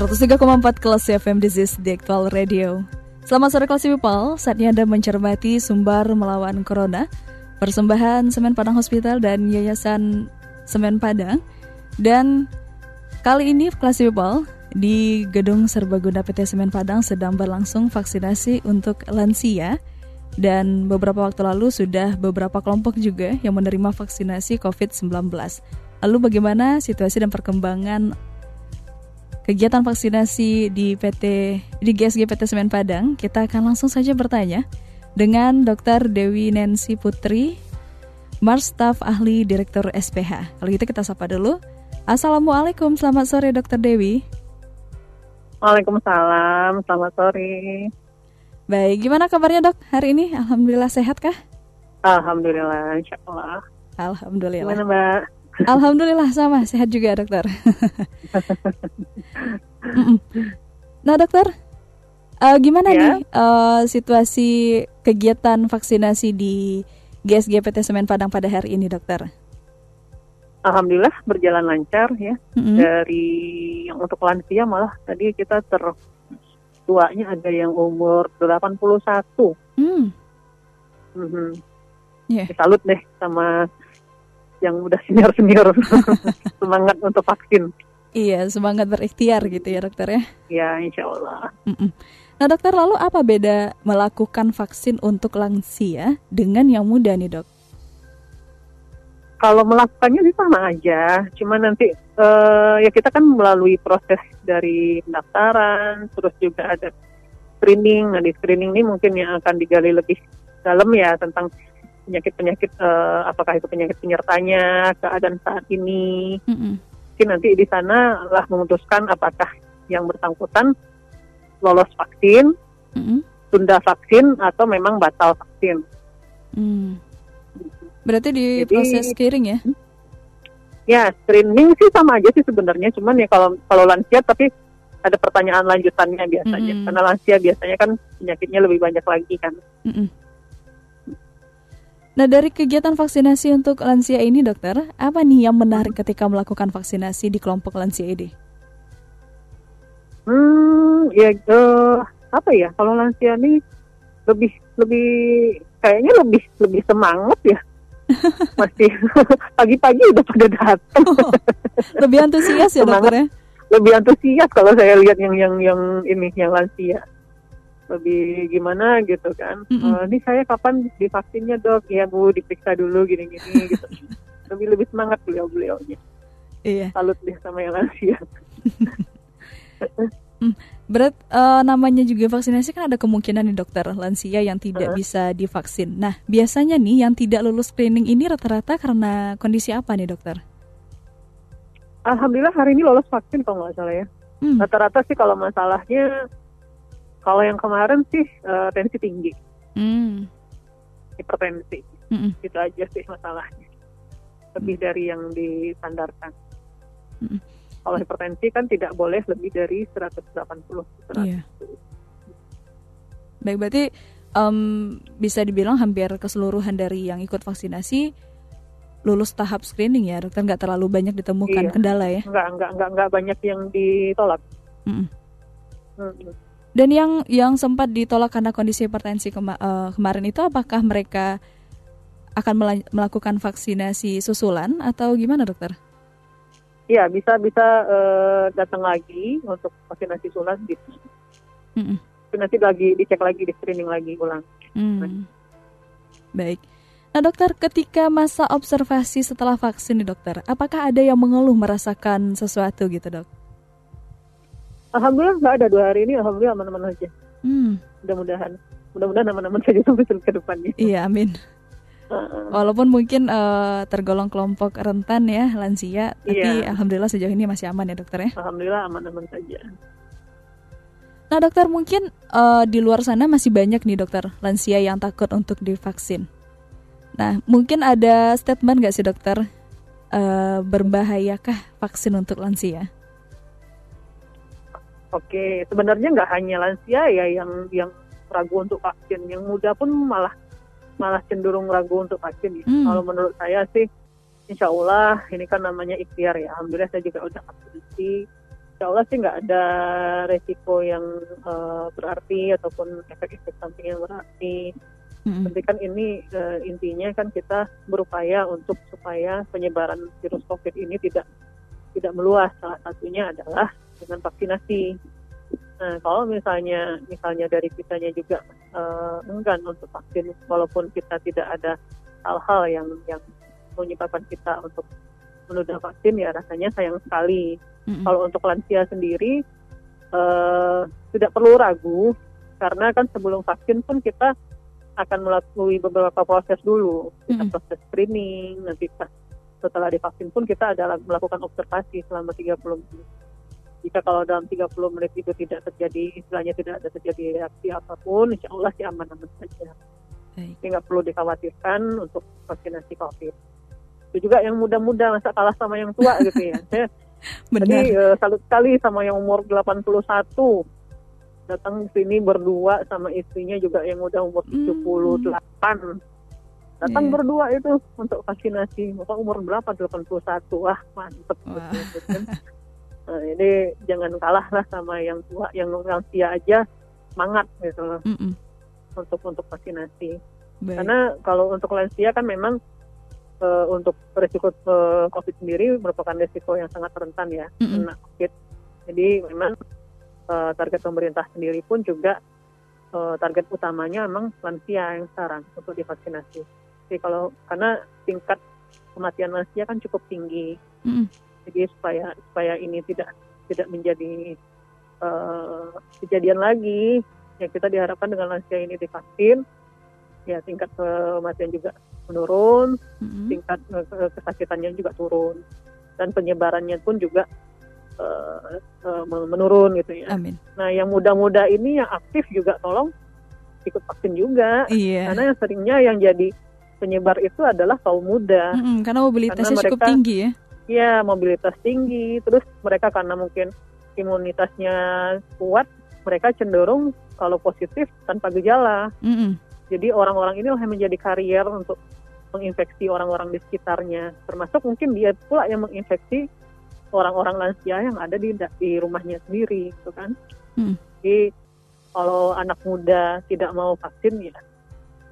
103,4 kelas FM is the Actual Radio. Selamat sore kelas people. Saatnya Anda mencermati Sumbar Melawan Corona Persembahan Semen Padang Hospital dan Yayasan Semen Padang. Dan kali ini kelas people Di Gedung Serbaguna PT Semen Padang sedang berlangsung vaksinasi untuk lansia. Dan beberapa waktu lalu sudah beberapa kelompok juga yang menerima vaksinasi COVID-19. Lalu bagaimana situasi dan perkembangan kegiatan vaksinasi di PT di GSG PT Semen Padang, kita akan langsung saja bertanya dengan Dr. Dewi Nancy Putri, Mars Staff Ahli Direktur SPH. Kalau gitu kita sapa dulu. Assalamualaikum, selamat sore Dr. Dewi. Waalaikumsalam, selamat sore. Baik, gimana kabarnya dok hari ini? Alhamdulillah sehat kah? Alhamdulillah, insya Allah. Alhamdulillah. Gimana mbak? Alhamdulillah sama, sehat juga dokter. nah dokter, uh, gimana ya? nih uh, situasi kegiatan vaksinasi di GSG PT Semen Padang pada hari ini dokter? Alhamdulillah berjalan lancar ya. Mm-hmm. Dari yang untuk lansia malah tadi kita tertuanya ada yang umur 81. Mm. Mm-hmm. Yeah. Salut deh sama yang udah senior senior semangat untuk vaksin. Iya, semangat berikhtiar gitu ya dokter ya. Iya, insya Allah. Nah dokter, lalu apa beda melakukan vaksin untuk lansia dengan yang muda nih dok? Kalau melakukannya sih sama aja, cuma nanti uh, ya kita kan melalui proses dari pendaftaran, terus juga ada screening. Nah di screening ini mungkin yang akan digali lebih dalam ya tentang penyakit-penyakit uh, apakah itu penyakit penyertanya keadaan saat ini mm-hmm. mungkin nanti di sana lah memutuskan apakah yang bersangkutan lolos vaksin mm-hmm. tunda vaksin atau memang batal vaksin mm. berarti di Jadi, proses screening ya ya screening sih sama aja sih sebenarnya cuman ya kalau kalau lansia tapi ada pertanyaan lanjutannya biasanya mm-hmm. karena lansia biasanya kan penyakitnya lebih banyak lagi kan mm-hmm. Nah, dari kegiatan vaksinasi untuk lansia ini, dokter, apa nih yang menarik ketika melakukan vaksinasi di kelompok lansia ini? Hmm, ya uh, apa ya? Kalau lansia ini lebih lebih kayaknya lebih lebih semangat ya. Masih pagi-pagi udah pada datang. Oh, lebih antusias ya, dokter ya? Lebih antusias kalau saya lihat yang yang yang ini yang lansia lebih gimana gitu kan. Mm -hmm. uh, ini saya kapan divaksinnya dok? Ya bu diperiksa dulu gini-gini gitu. lebih lebih semangat beliau-beliaunya. Iya. Salut deh sama yang lansia. Hmm, berat uh, namanya juga vaksinasi kan ada kemungkinan nih dokter lansia yang tidak uh -huh. bisa divaksin. Nah biasanya nih yang tidak lulus screening ini rata-rata karena kondisi apa nih dokter? Alhamdulillah hari ini lolos vaksin kalau nggak salah ya. Hmm. Rata-rata sih kalau masalahnya kalau yang kemarin sih uh, tensi tinggi, mm. hipertensi, mm -mm. itu aja sih masalahnya. Lebih mm. dari yang disandarkan. Mm. Kalau hipertensi kan tidak boleh lebih dari 180. 100. Iya. Baik, berarti um, bisa dibilang hampir keseluruhan dari yang ikut vaksinasi lulus tahap screening ya dokter nggak terlalu banyak ditemukan iya. kendala ya nggak nggak nggak nggak banyak yang ditolak mm -mm. Dan yang yang sempat ditolak karena kondisi hipertensi kema uh, kemarin itu apakah mereka akan melakukan vaksinasi susulan atau gimana dokter? Iya bisa bisa uh, datang lagi untuk vaksinasi susulan gitu. Mm -mm. Nanti lagi dicek lagi di screening lagi ulang. Mm. Baik. Nah dokter, ketika masa observasi setelah vaksin nih dokter, apakah ada yang mengeluh merasakan sesuatu gitu dok? Alhamdulillah nggak ada dua hari ini, alhamdulillah aman-aman aja. Hmm. Mudah-mudahan, mudah-mudahan aman-aman saja sampai ke depannya. Iya, amin. Uh, Walaupun mungkin eh, tergolong kelompok rentan ya lansia, tapi Iya. alhamdulillah sejauh ini masih aman ya dokter ya. Alhamdulillah aman-aman saja. Nah dokter mungkin eh, di luar sana masih banyak nih dokter lansia yang takut untuk divaksin. Nah mungkin ada statement nggak sih dokter eh, berbahayakah vaksin untuk lansia? Oke, sebenarnya nggak hanya lansia ya yang yang ragu untuk vaksin, yang muda pun malah malah cenderung ragu untuk vaksin. ya. Hmm. Kalau menurut saya sih, insya Allah ini kan namanya ikhtiar ya. Alhamdulillah saya juga udah vaksinasi. Insya Allah sih nggak ada resiko yang eh, berarti ataupun efek-efek samping yang berarti. Mm-mm. Tapi kan ini eh, intinya kan kita berupaya untuk supaya penyebaran virus COVID ini tidak tidak meluas. Salah satunya adalah dengan vaksinasi. Nah, kalau misalnya misalnya dari kitanya juga eh, enggan untuk vaksin, walaupun kita tidak ada hal-hal yang yang menyebabkan kita untuk menunda vaksin, ya rasanya sayang sekali. Mm-mm. Kalau untuk lansia sendiri eh, tidak perlu ragu karena kan sebelum vaksin pun kita akan melalui beberapa proses dulu. Kita Mm-mm. proses screening, nanti setelah divaksin pun kita adalah melakukan observasi selama 30 menit. Jika kalau dalam 30 menit itu tidak terjadi, istilahnya tidak ada terjadi reaksi apa pun, insya Allah sih aman-aman saja. Baik. Jadi nggak perlu dikhawatirkan untuk vaksinasi COVID. Itu juga yang muda-muda masa kalah sama yang tua gitu ya. Benar. Tadi eh, salut sekali sama yang umur 81 datang ke sini berdua sama istrinya juga yang udah umur Hmm. 78. Datang Iya. berdua itu untuk vaksinasi. Bapak umur berapa? 81. Wah, mantep. Wah. gitu kan. Nah, ini jangan kalah lah sama yang tua, yang lansia aja semangat gitu loh Mm-mm. untuk untuk vaksinasi. Baik. Karena kalau untuk lansia kan memang eh, untuk risiko eh, COVID sendiri merupakan risiko yang sangat rentan ya kena COVID. Jadi memang eh, target pemerintah sendiri pun juga eh, target utamanya memang lansia yang sekarang untuk divaksinasi. Jadi kalau karena tingkat kematian lansia kan cukup tinggi, Mm-mm. Jadi supaya supaya ini tidak tidak menjadi eh, kejadian lagi, ya kita diharapkan dengan lansia ini divaksin, ya tingkat kematian juga menurun, Mm-mm. tingkat eh, ke- kesakitannya juga turun, dan penyebarannya pun juga eh, eh, menurun gitu ya. Amin. Nah yang muda-muda ini yang aktif juga tolong ikut vaksin juga, Iya. karena yang seringnya yang jadi penyebar itu adalah kaum muda. Mm-mm, Karena mobilitasnya Karena cukup mereka- tinggi ya. Ya mobilitas tinggi terus mereka karena mungkin imunitasnya kuat mereka cenderung kalau positif tanpa gejala Mm-mm. jadi orang-orang ini yang menjadi karier untuk menginfeksi orang-orang di sekitarnya termasuk mungkin dia pula yang menginfeksi orang-orang lansia yang ada di di rumahnya sendiri gitu kan Hmm. jadi kalau anak muda tidak mau vaksin ya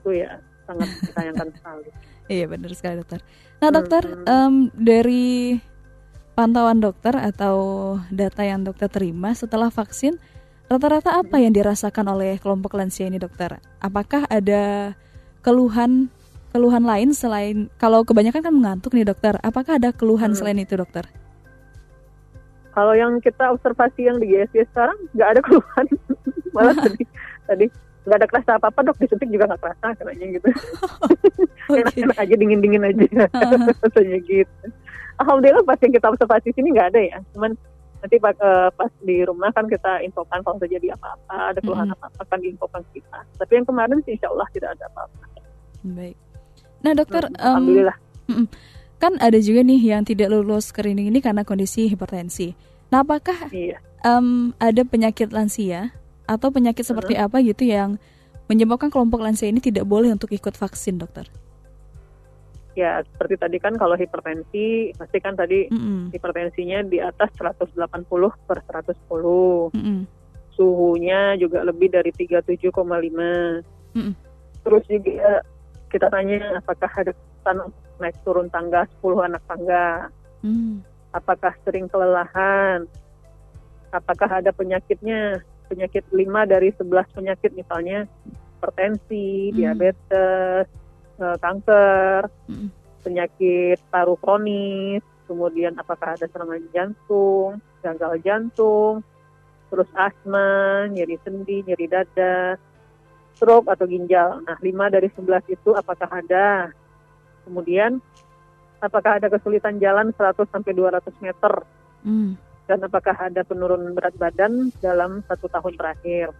itu ya sangat disayangkan sekali Iya benar sekali dokter. Nah dokter Mm-mm. em, dari pantauan dokter atau data yang dokter terima setelah vaksin, rata-rata apa yang dirasakan oleh kelompok lansia ini dokter? Apakah ada keluhan keluhan lain selain kalau kebanyakan kan mengantuk nih dokter? Apakah ada keluhan Hmm. selain itu dokter? Kalau yang kita observasi yang di GSD sekarang nggak ada keluhan, malah tadi tadi nggak ada kerasa apa apa dok disuntik juga nggak kerasa katanya gitu, Oke. enak-enak aja dingin dingin aja rasanya gitu. Alhamdulillah pas yang kita observasi sini nggak ada ya, cuman nanti eh, pas di rumah kan kita infokan kalau terjadi apa-apa ada keluhan Mm-mm. apa-apa kan diinfokan kita. Tapi yang kemarin sih insya Allah tidak ada apa-apa. Baik. Nah dokter, Hmm, em, Alhamdulillah. kan ada juga nih yang tidak lulus screening ini karena kondisi hipertensi. Nah apakah Iya. em, ada penyakit lansia atau penyakit seperti apa gitu yang menyebabkan kelompok lansia ini tidak boleh untuk ikut vaksin, dokter? Ya seperti tadi kan kalau hipertensi pasti kan tadi Mm-mm, hipertensinya di atas 180 per 110. mm-mm, suhunya juga lebih dari 37,5. Mm-mm. Terus juga kita tanya apakah ada kesan naik turun tangga 10 anak tangga, mm, apakah sering kelelahan, apakah ada penyakitnya, penyakit 5 dari 11 penyakit misalnya hipertensi, Hmm. diabetes, eh, kanker, mm, penyakit paru kronis, kemudian apakah ada serangan jantung, gagal jantung, terus asma, nyeri sendi, nyeri dada, stroke atau ginjal. Nah, 5 dari 11 itu apakah ada? Kemudian apakah ada kesulitan jalan 100 sampai 200 meter Hmm. Dan apakah ada penurunan berat badan dalam satu tahun terakhir.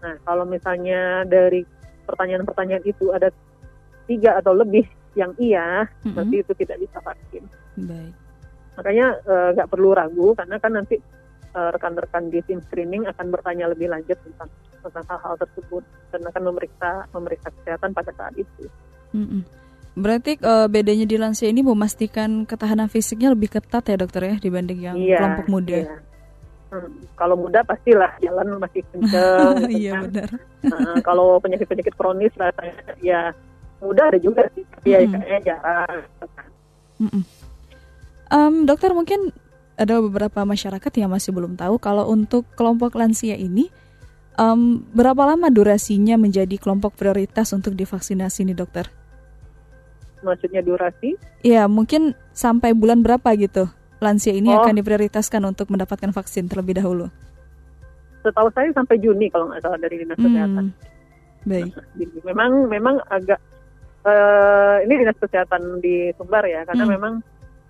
Nah, kalau misalnya dari pertanyaan-pertanyaan itu ada tiga atau lebih yang iya, Mm-mm. berarti itu tidak bisa vaksin. Baik. Makanya eh, nggak perlu ragu karena kan nanti eh, rekan-rekan di tim screening akan bertanya lebih lanjut tentang tentang hal-hal tersebut dan akan memeriksa memeriksa kesehatan pada saat itu. Mm-mm. Berarti eh, bedanya di lansia ini memastikan ketahanan fisiknya lebih ketat ya dokter ya dibanding yang Iya, kelompok muda. iya. Hmm, kalau muda pastilah jalan masih kenceng. gitu Iya kan. benar. Nah, kalau penyakit-penyakit kronis rasanya ya mudah ada juga sih, tapi ya Mm-mm. kayaknya jarang. Mm-mm. Em, dokter mungkin ada beberapa masyarakat yang masih belum tahu kalau untuk kelompok lansia ini em, berapa lama durasinya menjadi kelompok prioritas untuk divaksinasi nih dokter? Maksudnya durasi? Ya mungkin sampai bulan berapa gitu lansia ini Oh. akan diprioritaskan untuk mendapatkan vaksin terlebih dahulu. Setahu saya sampai Juni kalau nggak salah dari dinas kesehatan. Hmm, baik. Jadi memang memang agak eh ini dinas kesehatan di Sumbar ya, karena Hmm. memang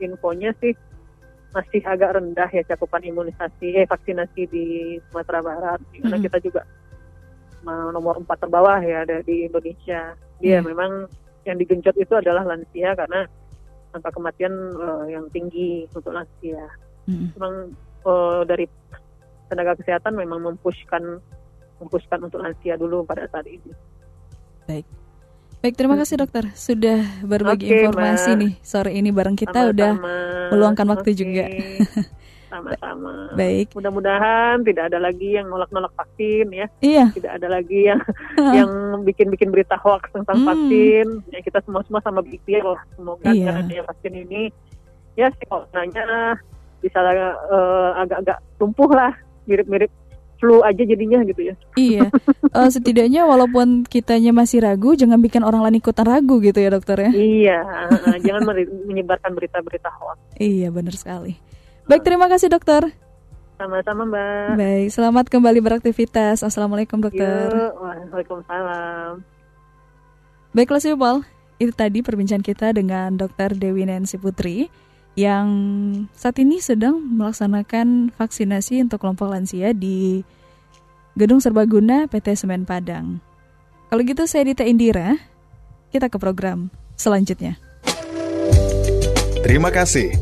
infonya sih masih agak rendah ya cakupan imunisasi eh vaksinasi di Sumatera Barat. Karena Mm-mm. kita juga nomor empat terbawah ya di Indonesia. Dia Iya. memang yang digenjot itu adalah lansia karena angka kematian eh, yang tinggi untuk lansia. Mm-mm. Memang eh, dari tenaga kesehatan memang mempushkan mempushkan untuk lansia dulu pada saat ini. Baik, terima kasih dokter sudah berbagi Oke, informasi Mbak. nih sore ini bareng kita udah Sama-sama. meluangkan waktu Oke. juga. Sama-sama. baik. Mudah-mudahan tidak ada lagi yang nolak-nolak vaksin ya, Iya, tidak ada lagi yang yang bikin-bikin berita hoax tentang Hmm. vaksin. Ya kita semua-semua sama berikhtiar lah. Semoga Iya. adanya vaksin ini ya sih coronanya bisa eh, agak-agak tumpuh lah, mirip-mirip flu aja jadinya gitu ya. iya. Eh, setidaknya walaupun kitanya masih ragu, jangan bikin orang lain ikutan ragu gitu ya dokter ya. Iya, eh, jangan menyebarkan berita-berita hoax. Iya, benar sekali. Baik, terima kasih dokter. Sama-sama Mbak. Baik, selamat kembali beraktivitas. Assalamualaikum dokter. Yuk, Waalaikumsalam. Baiklah people, itu tadi perbincangan kita dengan Dr. Dewi Nancy Putri yang saat ini sedang melaksanakan vaksinasi untuk kelompok lansia di Gedung Serbaguna PT Semen Padang. Kalau gitu saya Dita Indira, kita ke program selanjutnya. Terima kasih.